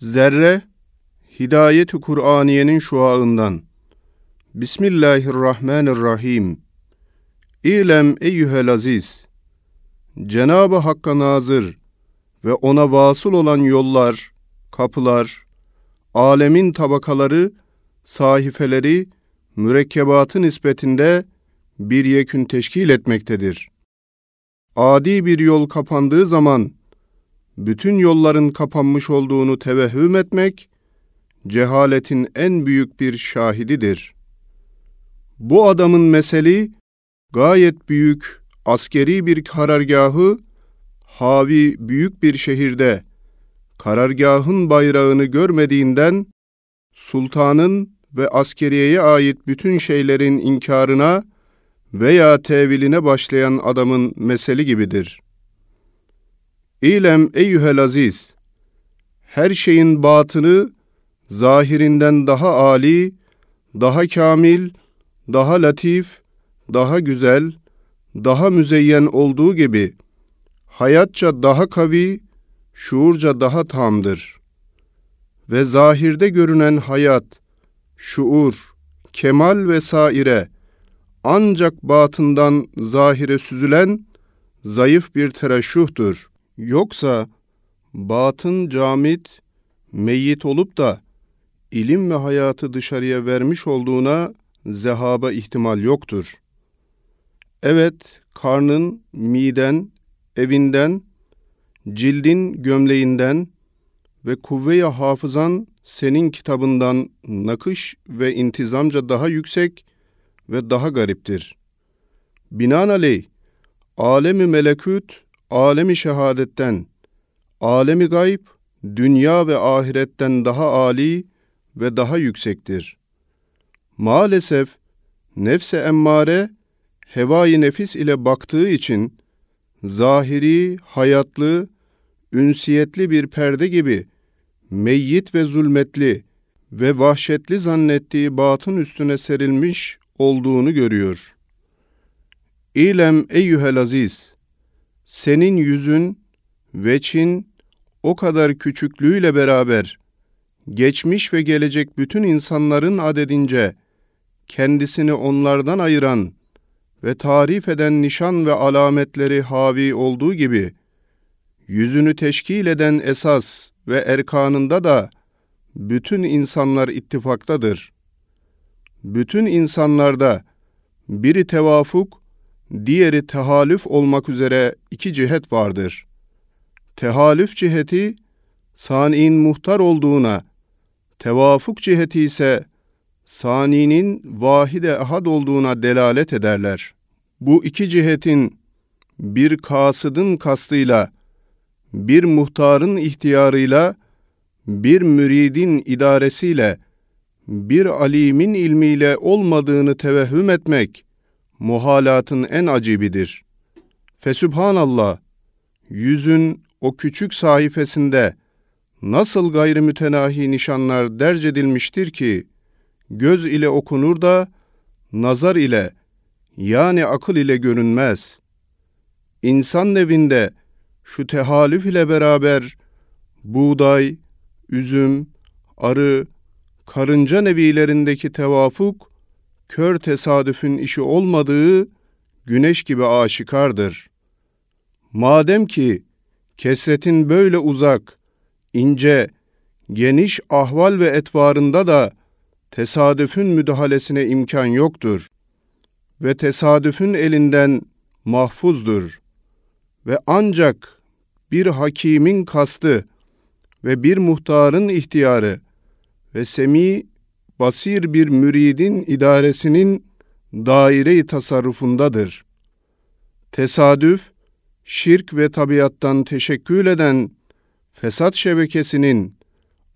Zerre, Hidayet-i Kur'aniyenin şuağından. Bismillahirrahmanirrahim. İlem eyyühel aziz. Cenab-ı Hakk'a nazır ve ona vasıl olan yollar, kapılar, alemin tabakaları, sahifeleri, mürekkebatı nispetinde bir yekün teşkil etmektedir. Adi bir yol kapandığı zaman, bütün yolların kapanmış olduğunu tevehhüm etmek, cehaletin en büyük bir şahididir. Bu adamın meseli, gayet büyük, askeri bir karargahı, havi büyük bir şehirde, karargahın bayrağını görmediğinden, sultanın ve askeriyeye ait bütün şeylerin inkarına veya teviline başlayan adamın meseli gibidir.'' İlem eyyühel aziz, her şeyin batını zahirinden daha âli, daha kamil, daha latif, daha güzel, daha müzeyyen olduğu gibi hayatça daha kavi, şuurca daha tamdır. Ve zahirde görünen hayat, şuur, kemal ve saire ancak batından zahire süzülen zayıf bir tereşşuhtur.'' Yoksa batın camit, meyyit olup da ilim ve hayatı dışarıya vermiş olduğuna zehaba ihtimal yoktur. Evet, karnın, miden, evinden, cildin gömleğinden ve kuvve-i hafızan senin kitabından nakış ve intizamca daha yüksek ve daha gariptir. Binaenaleyh, alemi melekut alemi şehadetten, alemi gayb, dünya ve ahiretten daha âli ve daha yüksektir. Maalesef nefse emmare hevai nefis ile baktığı için zahiri, hayatlı, ünsiyetli bir perde gibi meyyit ve zulmetli ve vahşetli zannettiği batın üstüne serilmiş olduğunu görüyor. İlem eyyühel aziz, senin yüzün, veçin o kadar küçüklüğüyle beraber geçmiş ve gelecek bütün insanların adedince kendisini onlardan ayıran ve tarif eden nişan ve alametleri havi olduğu gibi yüzünü teşkil eden esas ve erkanında da bütün insanlar ittifaktadır. Bütün insanlarda biri tevafuk, diğeri tehalüf olmak üzere iki cihet vardır. Tehalüf ciheti, sani'in muhtar olduğuna, tevafuk ciheti ise saninin vahide ahad olduğuna delalet ederler. Bu iki cihetin bir kasıdın kastıyla, bir muhtarın ihtiyarıyla, bir müridin idaresiyle, bir alimin ilmiyle olmadığını tevehhüm etmek, muhalatın en acibidir. Fesübhanallah, yüzün o küçük sayfasında nasıl gayrimütenahi nişanlar derc edilmiştir ki, göz ile okunur da, nazar ile, yani akıl ile görünmez. İnsan nevinde şu tehalüf ile beraber buğday, üzüm, arı, karınca nevilerindeki tevafuk kör tesadüfün işi olmadığı güneş gibi aşikardır. Madem ki kesretin böyle uzak, ince, geniş ahval ve etvarında da tesadüfün müdahalesine imkan yoktur ve tesadüfün elinden mahfuzdur ve ancak bir hakimin kastı ve bir muhtarın ihtiyarı ve semi basir bir müridin idaresinin daire-i tasarrufundadır. Tesadüf, şirk ve tabiattan teşekkül eden fesat şebekesinin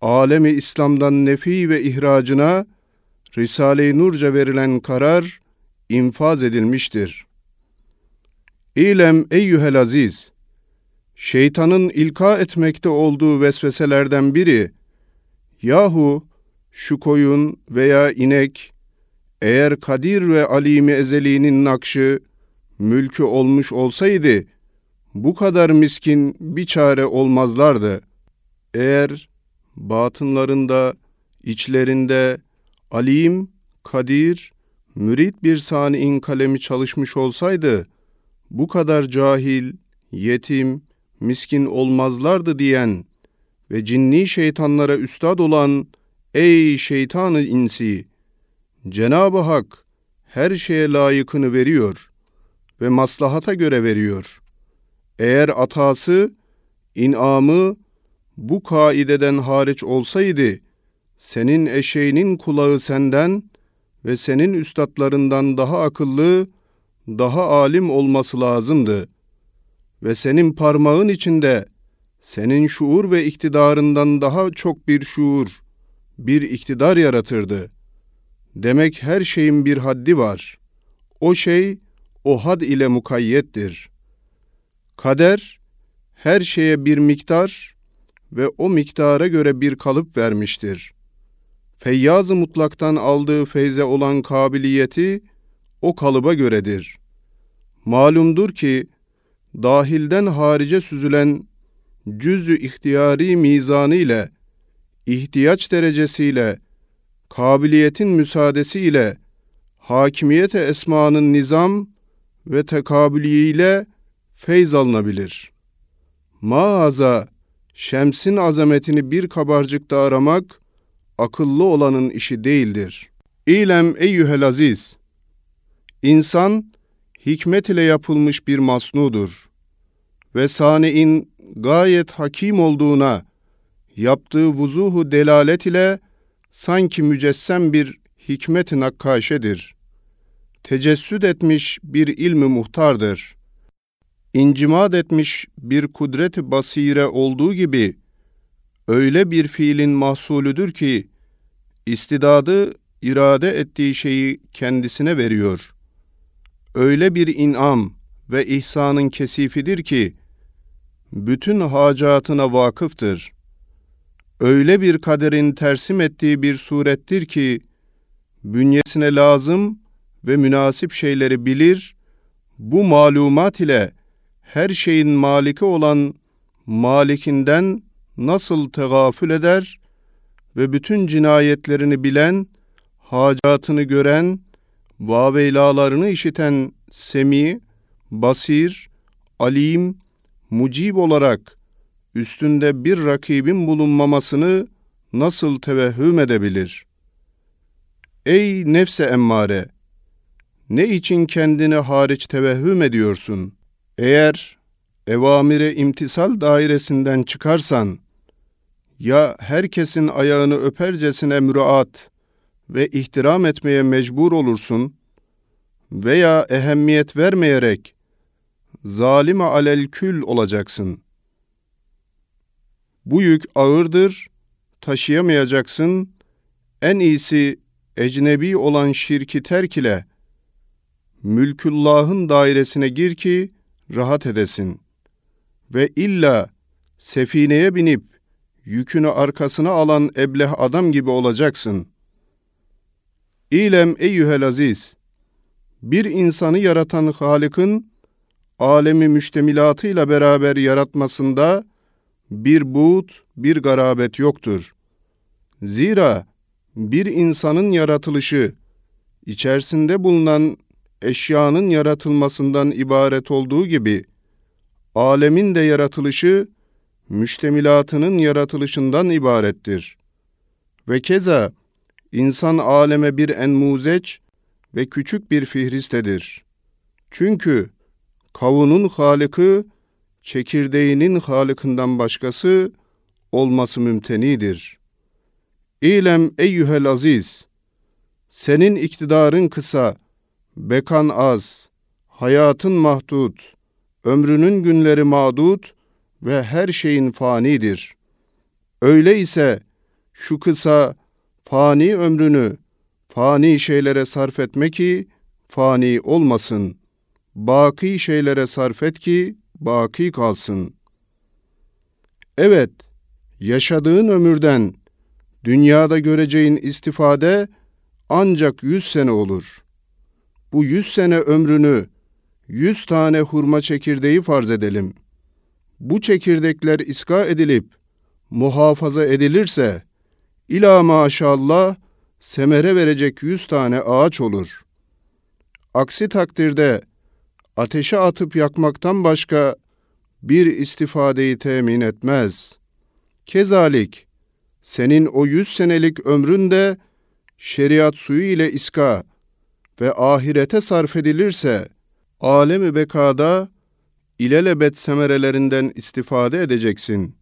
alemi İslam'dan nefi ve ihracına Risale-i Nurca verilen karar infaz edilmiştir. İlem eyyühel aziz, şeytanın ilka etmekte olduğu vesveselerden biri, yahu şu koyun veya inek eğer Kadir ve Alimi Ezeli'nin nakşı, mülkü olmuş olsaydı, bu kadar miskin bir çare olmazlardı. Eğer batınlarında, içlerinde alim, kadir, mürit bir sani'in kalemi çalışmış olsaydı, bu kadar cahil, yetim, miskin olmazlardı diyen ve cinni şeytanlara üstad olan ey şeytanı insi, Cenab-ı Hak her şeye layıkını veriyor ve maslahata göre veriyor. Eğer atası, inamı bu kaideden hariç olsaydı, senin eşeğinin kulağı senden ve senin üstadlarından daha akıllı, daha alim olması lazımdı. Ve senin parmağın içinde senin şuur ve iktidarından daha çok bir şuur, bir iktidar yaratırdı. Demek her şeyin bir haddi var. O şey o had ile mukayyettir. Kader her şeye bir miktar ve o miktara göre bir kalıp vermiştir. Feyyaz-ı mutlaktan aldığı feyze olan kabiliyeti o kalıba göredir. Malumdur ki dahilden harice süzülen cüzü ihtiyari mizanı ile ihtiyaç derecesiyle kabiliyetin müsaadesiyle hakimiyete esmanın nizam ve tekabüliyle feyz alınabilir. Maaza şemsin azametini bir kabarcıkta aramak akıllı olanın işi değildir. İlem eyyühel aziz, insan hikmet ile yapılmış bir masnudur ve sani'in gayet hakim olduğuna yaptığı vuzuhu delalet ile sanki mücessem bir hikmet-i nakkaşedir. Tecessüd etmiş bir ilmi muhtardır. İncimad etmiş bir kudret-i basire olduğu gibi, öyle bir fiilin mahsulüdür ki, istidadı irade ettiği şeyi kendisine veriyor. Öyle bir inam ve ihsanın kesifidir ki, bütün hacatına vakıftır. Öyle bir kaderin tersim ettiği bir surettir ki, bünyesine lazım ve münasip şeyleri bilir, bu malumat ile her şeyin maliki olan malikinden nasıl tegafül eder ve bütün cinayetlerini bilen, hacatını gören, vaveylalarını işiten semi, basir, alim, mucib olarak üstünde bir rakibin bulunmamasını nasıl tevehhüm edebilir? Ey nefse emmare! Ne için kendini hariç tevehhüm ediyorsun? Eğer evamire imtisal dairesinden çıkarsan, ya herkesin ayağını öpercesine müraat ve ihtiram etmeye mecbur olursun veya ehemmiyet vermeyerek zalime alel kül olacaksın. Bu yük ağırdır, taşıyamayacaksın. En iyisi ecnebi olan şirki terk ile mülküllahın dairesine gir ki rahat edesin. Ve illa sefineye binip yükünü arkasına alan ebleh adam gibi olacaksın. İlem eyyühel aziz, bir insanı yaratan Halık'ın alemi müştemilatıyla beraber yaratmasında bir buğut, bir garabet yoktur. Zira bir insanın yaratılışı içerisinde bulunan eşyanın yaratılmasından ibaret olduğu gibi alemin de yaratılışı müştemilatının yaratılışından ibarettir. Ve keza insan aleme bir enmuzeç ve küçük bir fihristedir. Çünkü kavunun halıkı çekirdeğinin halıkından başkası olması mümtenidir. İlem eyyühel aziz, senin iktidarın kısa, bekan az, hayatın mahdut, ömrünün günleri mağdut ve her şeyin fanidir. Öyle ise şu kısa, fani ömrünü fani şeylere sarf etme ki fani olmasın. Baki şeylere sarf et ki baki kalsın. Evet, yaşadığın ömürden dünyada göreceğin istifade ancak yüz sene olur. Bu yüz sene ömrünü yüz tane hurma çekirdeği farz edelim. Bu çekirdekler iska edilip muhafaza edilirse ila maşallah semere verecek yüz tane ağaç olur. Aksi takdirde ateşe atıp yakmaktan başka bir istifadeyi temin etmez. Kezalik, senin o yüz senelik ömründe şeriat suyu ile iska ve ahirete sarf edilirse, alemi bekada ilelebet semerelerinden istifade edeceksin.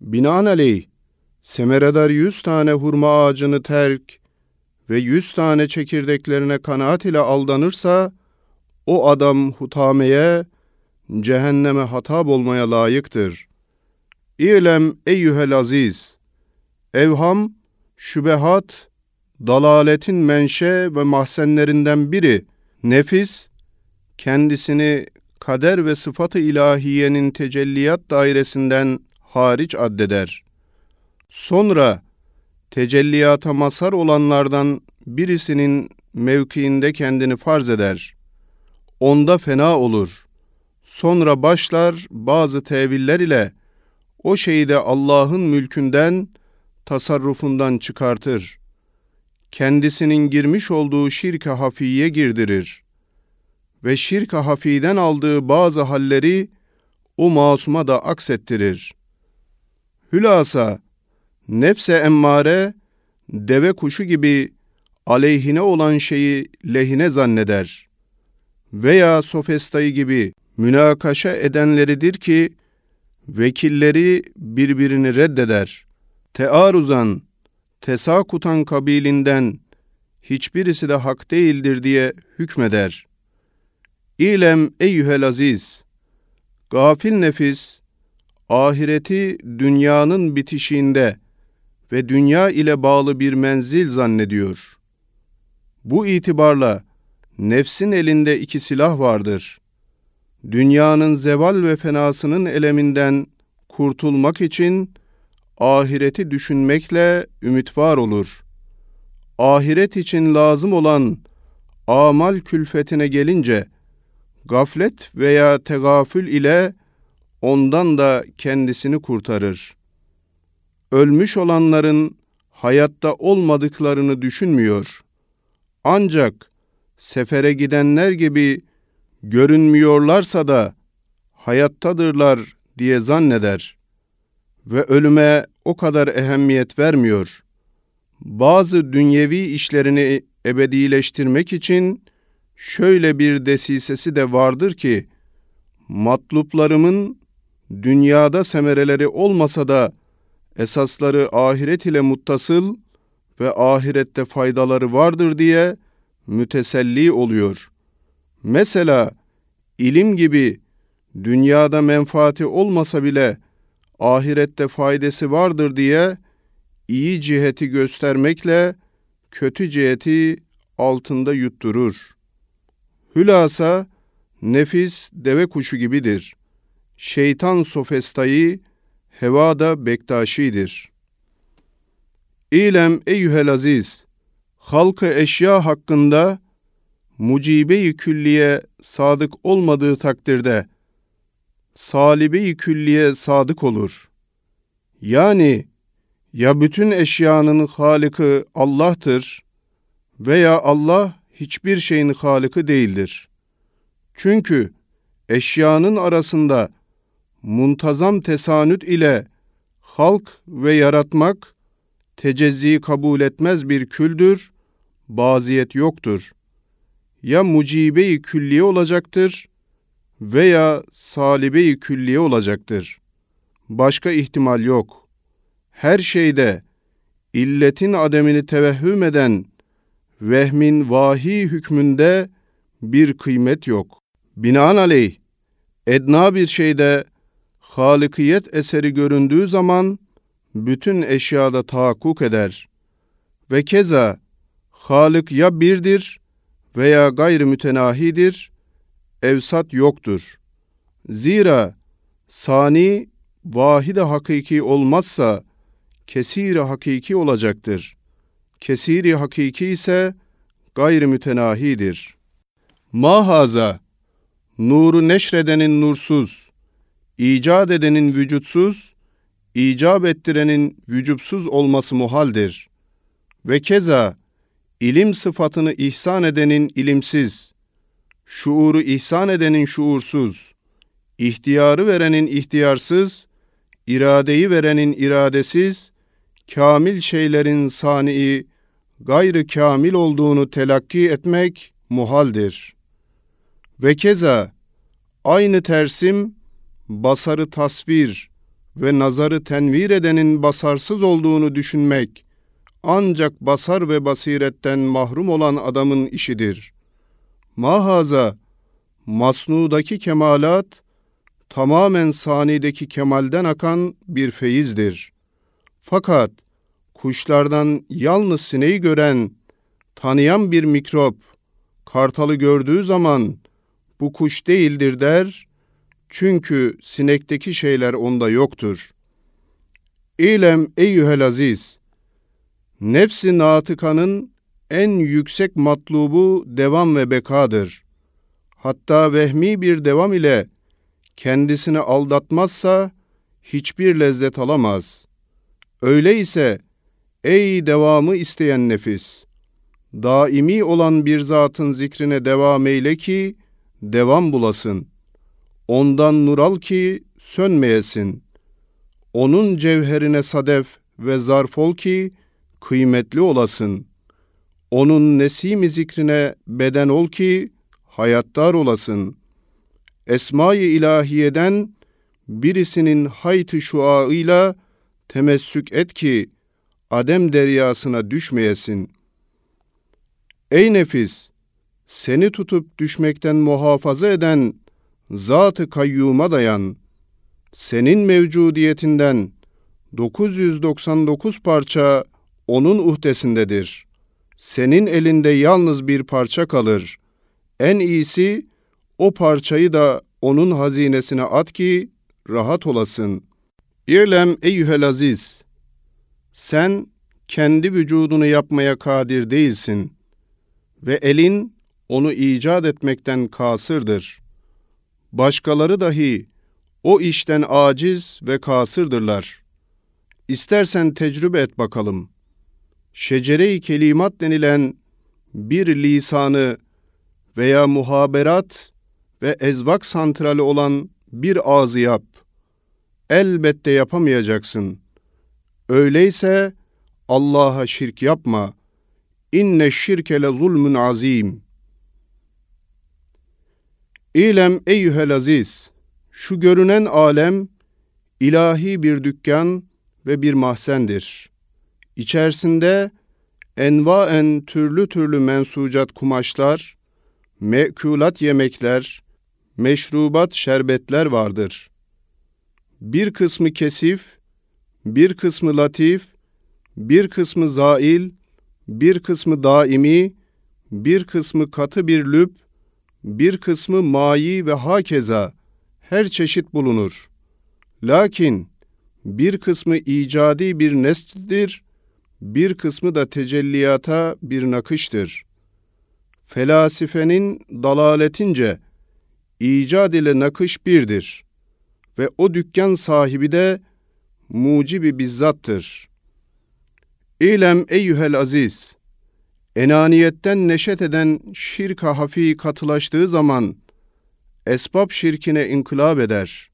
Binaenaleyh, semeredar yüz tane hurma ağacını terk ve yüz tane çekirdeklerine kanaat ile aldanırsa, o adam hutameye, cehenneme hatap olmaya layıktır. İ'lem eyyühel aziz, evham, şübehat, dalaletin menşe ve mahzenlerinden biri, nefis, kendisini kader ve sıfatı ilahiyenin tecelliyat dairesinden hariç addeder. Sonra tecelliyata mazhar olanlardan birisinin mevkiinde kendini farz eder. Onda fena olur. Sonra başlar bazı teviller ile o şeyi de Allah'ın mülkünden, tasarrufundan çıkartır. Kendisinin girmiş olduğu şirk-i hafiye girdirir. Ve şirk-i hafiden aldığı bazı halleri o masuma da aksettirir. Hülasa, nefse emmare, deve kuşu gibi aleyhine olan şeyi lehine zanneder. Veya sofestayı gibi münakaşa edenleridir ki, vekilleri birbirini reddeder. Tearuzan, tesakutan kabilinden hiçbirisi de hak değildir diye hükmeder. İlem eyyühel aziz, gafil nefis, ahireti dünyanın bitişiğinde ve dünya ile bağlı bir menzil zannediyor. Bu itibarla nefsin elinde iki silah vardır. Dünyanın zeval ve fenasının eleminden kurtulmak için ahireti düşünmekle ümit var olur. Ahiret için lazım olan amal külfetine gelince gaflet veya tegafül ile ondan da kendisini kurtarır. Ölmüş olanların hayatta olmadıklarını düşünmüyor. Ancak sefere gidenler gibi görünmüyorlarsa da hayattadırlar diye zanneder ve ölüme o kadar ehemmiyet vermiyor. Bazı dünyevi işlerini ebedileştirmek için şöyle bir desisesi de vardır ki, matluplarımın dünyada semereleri olmasa da esasları ahiret ile muttasıl ve ahirette faydaları vardır diye müteselli oluyor. Mesela ilim gibi dünyada menfaati olmasa bile ahirette faydası vardır diye iyi ciheti göstermekle kötü ciheti altında yutturur. Hülasa nefis deve kuşu gibidir. Şeytan sofestayı hevada bektaşidir. İlem eyyühel aziz, halkı eşya hakkında mucibe-i külliye sadık olmadığı takdirde salibe-i külliye sadık olur. Yani ya bütün eşyanın halıkı Allah'tır veya Allah hiçbir şeyin halıkı değildir. Çünkü eşyanın arasında muntazam tesanüt ile halk ve yaratmak tecezziyi kabul etmez bir küldür, baziyet yoktur. Ya mucibe-i külliye olacaktır veya salibe-i külliye olacaktır. Başka ihtimal yok. Her şeyde illetin ademini tevehhüm eden vehmin vahi hükmünde bir kıymet yok. Binaenaleyh edna bir şeyde halikiyet eseri göründüğü zaman bütün eşyada tahakkuk eder. Ve keza Halık ya birdir veya gayrı mütenahidir, evsat yoktur. Zira sani vahide hakiki olmazsa kesiri hakiki olacaktır. Kesiri hakiki ise gayrı mütenahidir. Mahaza, nuru neşredenin nursuz, icat edenin vücutsuz, icap ettirenin vücubsuz olması muhaldir. Ve keza ilim sıfatını ihsan edenin ilimsiz, şuuru ihsan edenin şuursuz, ihtiyarı verenin ihtiyarsız, iradeyi verenin iradesiz, kamil şeylerin sani'i, gayrı kamil olduğunu telakki etmek muhaldir. Ve keza aynı tersim basarı tasvir ve nazarı tenvir edenin basarsız olduğunu düşünmek ancak basar ve basiretten mahrum olan adamın işidir. Mahaza masnudaki kemalat tamamen sanideki kemalden akan bir feyizdir. Fakat kuşlardan yalnız sineği gören, tanıyan bir mikrop, kartalı gördüğü zaman bu kuş değildir der, çünkü sinekteki şeyler onda yoktur. İlem eyyühel aziz, nefsi natıkanın en yüksek matlubu devam ve bekadır. Hatta vehmi bir devam ile kendisini aldatmazsa hiçbir lezzet alamaz. Öyleyse ey devamı isteyen nefis, daimi olan bir zatın zikrine devam eyle ki devam bulasın. Ondan nur al ki sönmeyesin. Onun cevherine sadef ve zarf ol ki kıymetli olasın. Onun nesimi zikrine beden ol ki hayattar olasın. Esma-i ilahiyeden birisinin hayt-ı şuaıyla temessük et ki adem deryasına düşmeyesin. Ey nefis! Seni tutup düşmekten muhafaza eden zat-ı kayyuma dayan. Senin mevcudiyetinden 999 parça onun uhdesindedir. Senin elinde yalnız bir parça kalır. En iyisi o parçayı da onun hazinesine at ki rahat olasın. İ'lem eyyühel aziz, sen kendi vücudunu yapmaya kadir değilsin ve elin onu icat etmekten kasırdır. Başkaları dahi o işten aciz ve kasırdırlar. İstersen tecrübe et bakalım. Şecere-i kelimat denilen bir lisanı veya muhaberat ve ezvak santrali olan bir ağzı yap. Elbette yapamayacaksın. Öyleyse Allah'a şirk yapma. İnne şirke le zulmün azim. İlem eyyühel aziz, şu görünen alem ilahi bir dükkan ve bir mahzendir. İçerisinde envaen türlü türlü mensucat kumaşlar, mekulat yemekler, meşrubat şerbetler vardır. Bir kısmı kesif, bir kısmı latif, bir kısmı zail, bir kısmı daimi, bir kısmı katı bir lüb, bir kısmı mayi ve hakeza her çeşit bulunur. Lakin bir kısmı icadi bir neslidir, bir kısmı da tecelliyata bir nakıştır. Felasifenin dalaletince icad ile nakış birdir ve o dükkan sahibi de mucibi bizzattır. İlem eyyühel aziz, enaniyetten neşet eden şirka hafi katılaştığı zaman esbab şirkine inkılap eder.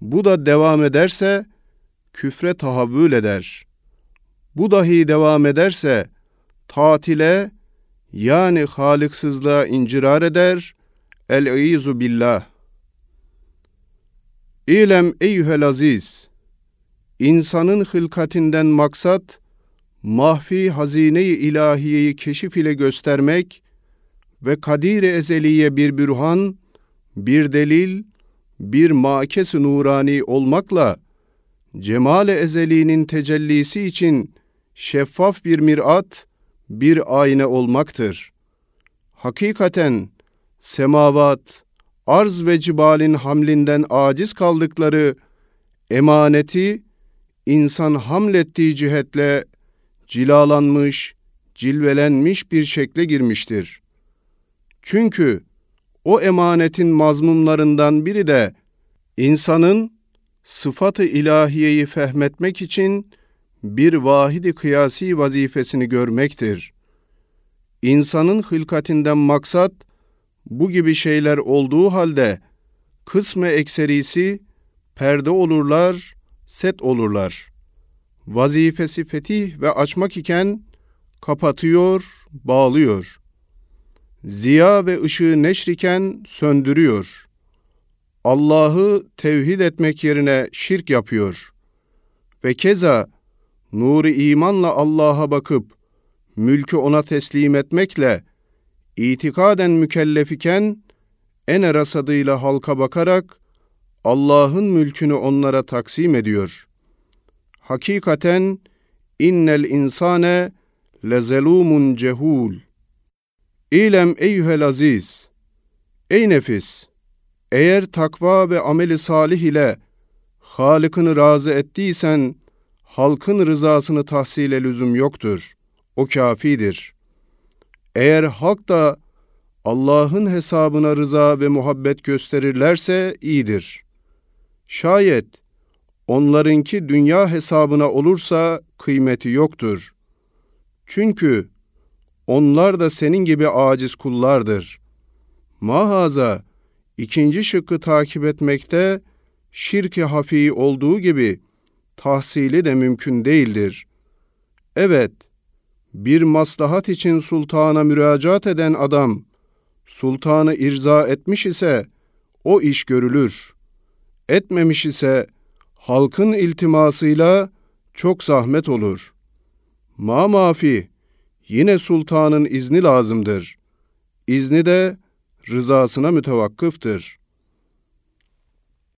Bu da devam ederse küfre tahavvül eder. Bu dahi devam ederse tatile yani haliksızlığa incirar eder. El-İzu billah. İlem eyyühel aziz, insanın hılkatinden maksat, mahfi hazine-i ilahiyeyi keşif ile göstermek ve kadir-i ezeliye bir bürhan, bir delil, bir makes nurani olmakla cemal-i ezeliğinin tecellisi için şeffaf bir mirat, bir ayna olmaktır. Hakikaten semavat, arz ve cibalin hamlinden aciz kaldıkları emaneti insan hamlettiği cihetle cilalanmış, cilvelenmiş bir şekle girmiştir. Çünkü o emanetin mazmumlarından biri de insanın sıfat-ı ilahiyeyi fehmetmek için bir vahidi kıyasi vazifesini görmektir. İnsanın hılkatinden maksat bu gibi şeyler olduğu halde kısmı ekserisi perde olurlar, set olurlar. Vazifesi fetih ve açmak iken kapatıyor, bağlıyor. Ziya ve ışığı neşriken söndürüyor. Allah'ı tevhid etmek yerine şirk yapıyor. Ve keza nuru imanla Allah'a bakıp mülkü ona teslim etmekle itikaden mükellef iken en rasadıyla halka bakarak Allah'ın mülkünü onlara taksim ediyor. Hakikaten innel insane lezelumun cehul. İlem eyyuhel aziz. Ey nefis! Eğer takva ve ameli salih ile Halık'ını razı ettiysen, halkın rızasını tahsile lüzum yoktur. O kafidir. Eğer halk da Allah'ın hesabına rıza ve muhabbet gösterirlerse iyidir. Şayet onlarınki dünya hesabına olursa kıymeti yoktur. Çünkü onlar da senin gibi aciz kullardır. Mahaza ikinci şıkkı takip etmekte şirk-i hafi olduğu gibi tahsili de mümkün değildir. Evet, bir maslahat için sultana müracaat eden adam, sultanı irza etmiş ise o iş görülür. Etmemiş ise halkın iltimasıyla çok zahmet olur. Ma mafi, yine sultanın izni lazımdır. İzni de rızasına mütevakkıftır.